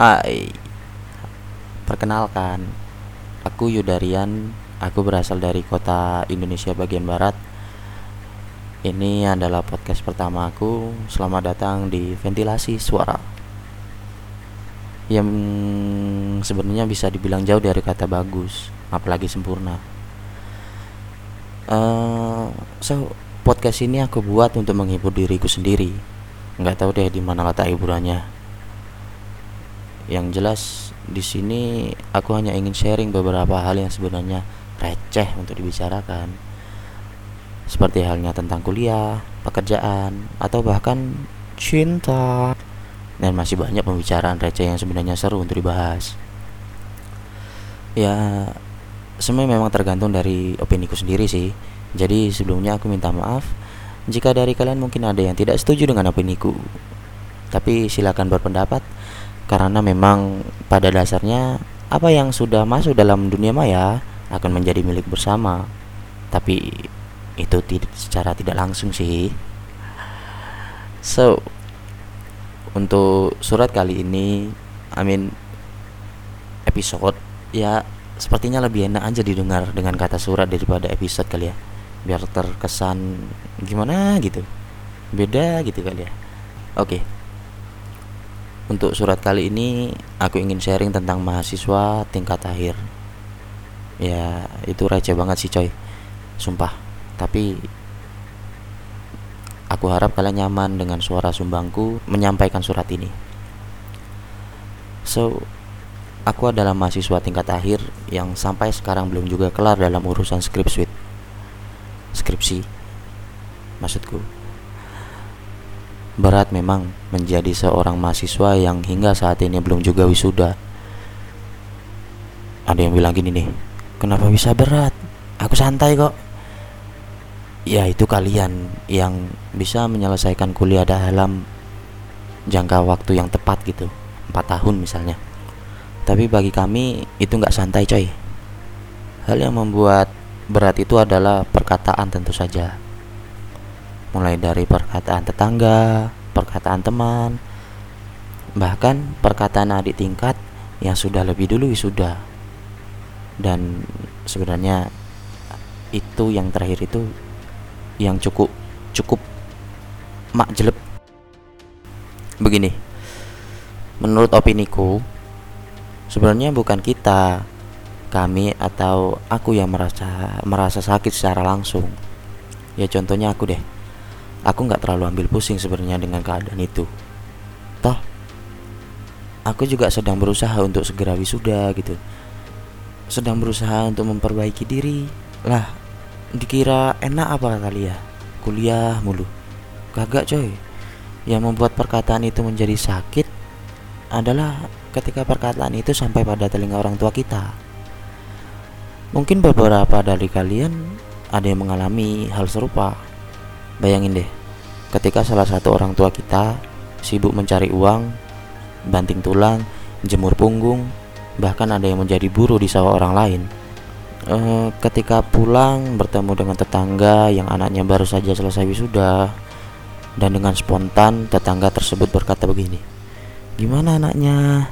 Hai. Perkenalkan Aku Yudarian. Aku berasal dari kota Indonesia bagian barat. Ini adalah podcast pertama aku. Selamat datang di Ventilasi Suara. Yang sebenarnya bisa dibilang jauh dari kata bagus Apalagi sempurna. Uh, So podcast ini aku buat untuk menghibur diriku sendiri. Nggak tahu deh di mana letak hiburannya yang jelas di sini aku hanya ingin sharing beberapa hal yang sebenarnya receh untuk dibicarakan. Seperti halnya tentang kuliah, pekerjaan, atau bahkan cinta. Dan masih banyak pembicaraan receh yang sebenarnya seru untuk dibahas. Ya semua memang tergantung dari opini ku sendiri sih. Jadi sebelumnya aku minta maaf. Jika dari kalian mungkin ada yang tidak setuju dengan opiniku. Tapi silakan berpendapat karena memang pada dasarnya apa yang sudah masuk dalam dunia maya akan menjadi milik bersama. Tapi itu tidak secara tidak langsung sih. So, untuk surat kali ini, I mean episode ya sepertinya lebih enak aja didengar dengan kata surat daripada episode kali ya biar terkesan gimana gitu beda gitu kali ya oke untuk surat kali ini aku ingin sharing tentang mahasiswa tingkat akhir. Ya itu receh banget sih coy. Sumpah. Tapi aku harap kalian nyaman dengan suara sumbangku menyampaikan surat ini. So aku adalah mahasiswa tingkat akhir yang sampai sekarang belum juga kelar dalam urusan script skripsi maksudku berat memang menjadi seorang mahasiswa yang hingga saat ini belum juga wisuda. Ada yang bilang gini nih kenapa bisa berat? Aku santai kok. Ya itu kalian yang bisa menyelesaikan kuliah dalam jangka waktu yang tepat gitu empat tahun misalnya. Tapi bagi kami itu nggak santai coy. Hal yang membuat berat itu adalah perkataan tentu saja. Mulai dari perkataan tetangga, perkataan teman, bahkan perkataan adik tingkat yang sudah lebih dulu sudah. Dan sebenarnya itu yang terakhir itu yang cukup cukup mak jelek. Begini. Menurut opiniku, sebenarnya bukan kita kami atau aku yang merasa merasa sakit secara langsung ya contohnya aku deh aku nggak terlalu ambil pusing sebenarnya dengan keadaan itu. Toh aku juga sedang berusaha untuk segera wisuda gitu. Sedang berusaha untuk memperbaiki diri. Lah dikira enak apa kali ya kuliah mulu. Kagak coy. Yang membuat perkataan itu menjadi sakit adalah ketika perkataan itu sampai pada telinga orang tua kita. Mungkin beberapa dari kalian ada yang mengalami hal serupa. Bayangin deh, ketika salah satu orang tua kita sibuk mencari uang, banting tulang, jemur punggung, bahkan ada yang menjadi buruh di sawah orang lain. E, ketika pulang bertemu dengan tetangga yang anaknya baru saja selesai wisuda, dan dengan spontan tetangga tersebut berkata begini, "Gimana anaknya?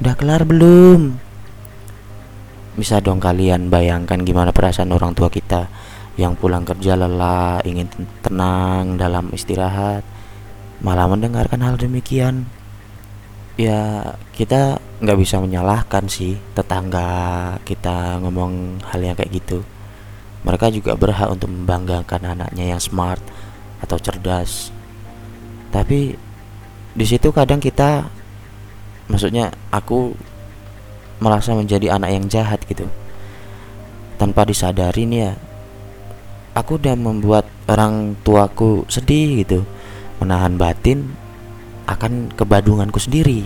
Udah kelar belum?" Bisa dong kalian bayangkan gimana perasaan orang tua kita yang pulang kerja lelah, ingin tenang dalam istirahat, malah mendengarkan hal demikian. Ya kita nggak bisa menyalahkan sih tetangga kita ngomong hal yang kayak gitu. Mereka juga berhak untuk membanggakan anaknya yang smart atau cerdas. Tapi di situ kadang kita, maksudnya aku merasa menjadi anak yang jahat gitu tanpa disadari nih ya aku udah membuat orang tuaku sedih gitu. Menahan batin akan kebadunganku sendiri.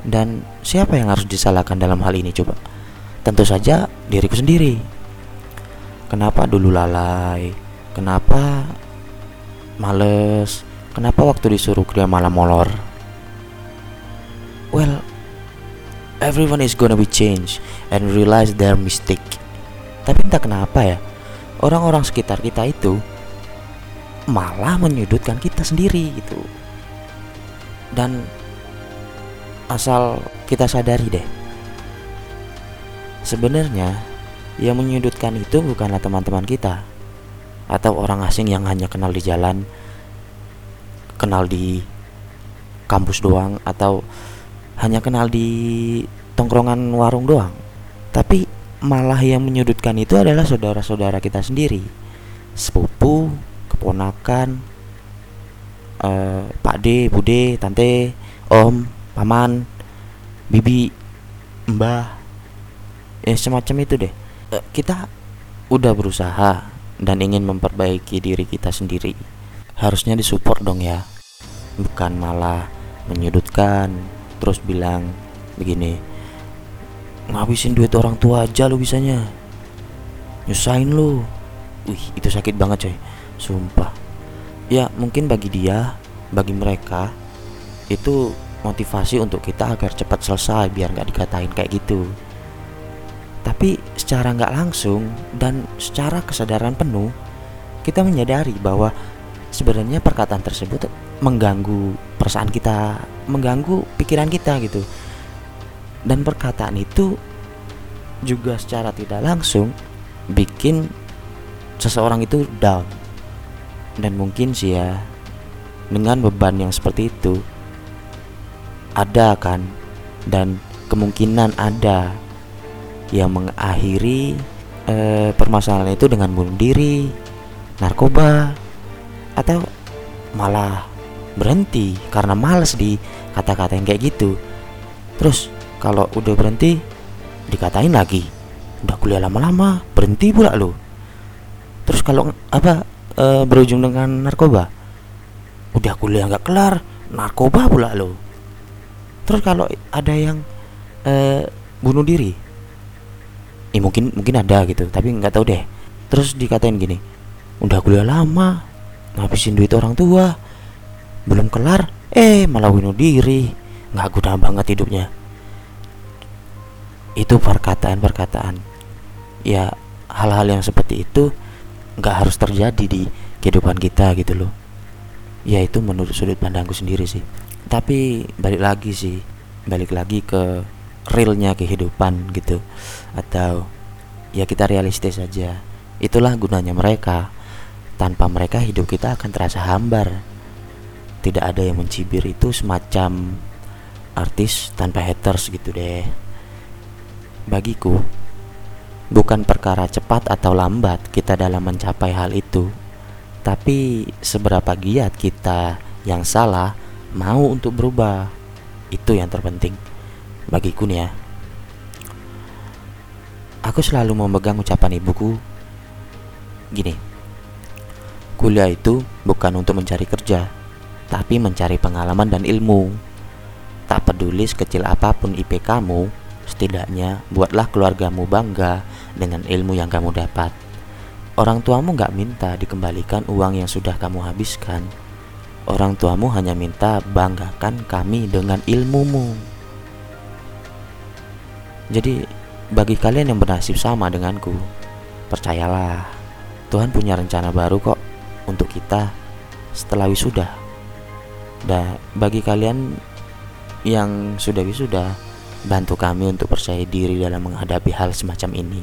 Dan siapa yang harus disalahkan dalam hal ini coba? Tentu saja diriku sendiri. Kenapa dulu lalai? Kenapa males? Kenapa waktu disuruh kerja malah molor? Well everyone is gonna be changed and realize their mistake. Tapi entah kenapa ya, orang-orang sekitar kita itu malah menyudutkan kita sendiri gitu. Dan asal kita sadari deh sebenarnya yang menyudutkan itu bukanlah teman-teman kita atau orang asing yang hanya kenal di jalan kenal di kampus doang atau hanya kenal di tongkrongan warung doang tapi malah yang menyudutkan itu adalah saudara-saudara kita sendiri. Sepupu keponakan uh, pak D bude tante om paman bibi mbah ya semacam itu deh. Uh, kita udah berusaha dan ingin memperbaiki diri kita sendiri. Harusnya disupport dong ya. Bukan malah menyudutkan terus bilang begini ngabisin duit orang tua aja lu bisanya. Nyusahin lu. Wih itu sakit banget coy. Sumpah. Ya mungkin bagi dia bagi mereka itu motivasi untuk kita agar cepat selesai biar nggak dikatain kayak gitu. Tapi secara nggak langsung dan secara kesadaran penuh kita menyadari bahwa sebenarnya perkataan tersebut mengganggu perasaan kita mengganggu pikiran kita gitu dan perkataan itu juga secara tidak langsung bikin seseorang itu down dan mungkin sih ya dengan beban yang seperti itu ada kan dan kemungkinan ada yang mengakhiri eh, permasalahan itu dengan bunuh diri, narkoba, atau malah berhenti karena males di kata-kata yang kayak gitu. Terus kalau udah berhenti dikatain lagi, udah kuliah lama-lama berhenti pula lo. Terus kalau apa e, berujung dengan narkoba, udah kuliah nggak kelar, narkoba pula lo. Terus kalau ada yang e, bunuh diri, ya mungkin mungkin ada gitu tapi nggak tahu deh. Terus dikatain gini udah kuliah lama ngabisin duit orang tua belum kelar eh malah bunuh diri. Nggak guna banget hidupnya itu perkataan-perkataan. Ya hal-hal yang seperti itu nggak harus terjadi di kehidupan kita gitu loh. Ya itu menurut sudut pandangku sendiri sih. Tapi balik lagi sih balik lagi ke realnya kehidupan gitu. Atau ya kita realistis saja itulah gunanya mereka. Tanpa mereka hidup kita akan terasa hambar. Tidak ada yang mencibir itu semacam artis tanpa haters gitu deh bagiku bukan perkara cepat atau lambat kita dalam mencapai hal itu tapi seberapa giat kita yang salah mau untuk berubah itu yang terpenting bagiku nih ya. Aku selalu memegang ucapan ibuku gini. Kuliah itu bukan untuk mencari kerja, tapi mencari pengalaman dan ilmu. Tak peduli sekecil apa pun IP kamu, setidaknya buatlah keluargamu bangga dengan ilmu yang kamu dapat. Orang tuamu gak minta dikembalikan uang yang sudah kamu habiskan. Orang tuamu hanya minta banggakan kami dengan ilmumu. Jadi bagi kalian yang bernasib sama denganku, percayalah Tuhan punya rencana baru kok untuk kita setelah wisuda. Dan bagi kalian yang sudah wisuda, bantu kami untuk percaya diri dalam menghadapi hal semacam ini.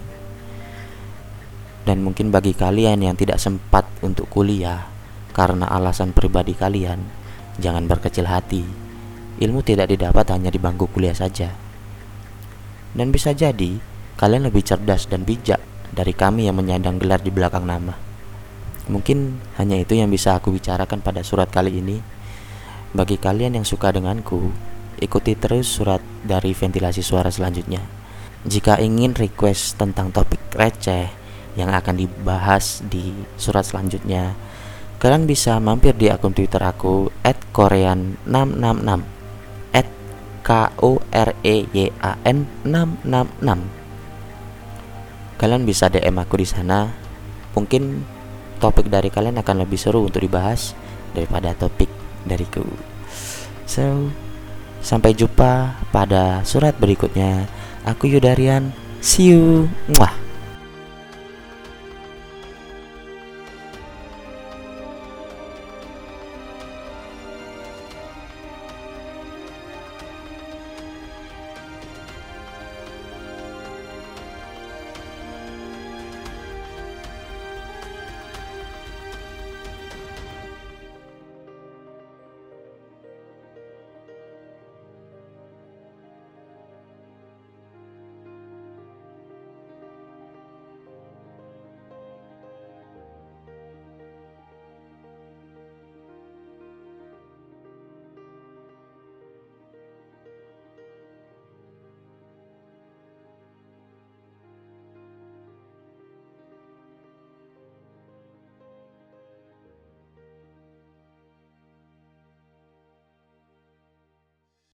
Dan mungkin bagi kalian yang tidak sempat untuk kuliah karena alasan pribadi kalian, jangan berkecil hati. Ilmu tidak didapat hanya di bangku kuliah saja dan bisa jadi kalian lebih cerdas dan bijak dari kami yang menyandang gelar di belakang nama. Mungkin hanya itu yang bisa aku bicarakan pada surat kali ini. Bagi kalian yang suka denganku, ikuti terus surat dari ventilasi suara selanjutnya. Jika ingin request tentang topik receh yang akan dibahas di surat selanjutnya, kalian bisa mampir di akun Twitter aku @korean666 K O R E Y A N 666. Kalian bisa DM aku di sana. Mungkin topik dari kalian akan lebih seru untuk dibahas daripada topik dariku. So, sampai jumpa pada surat berikutnya. Aku Yudarian. See you. Mwah.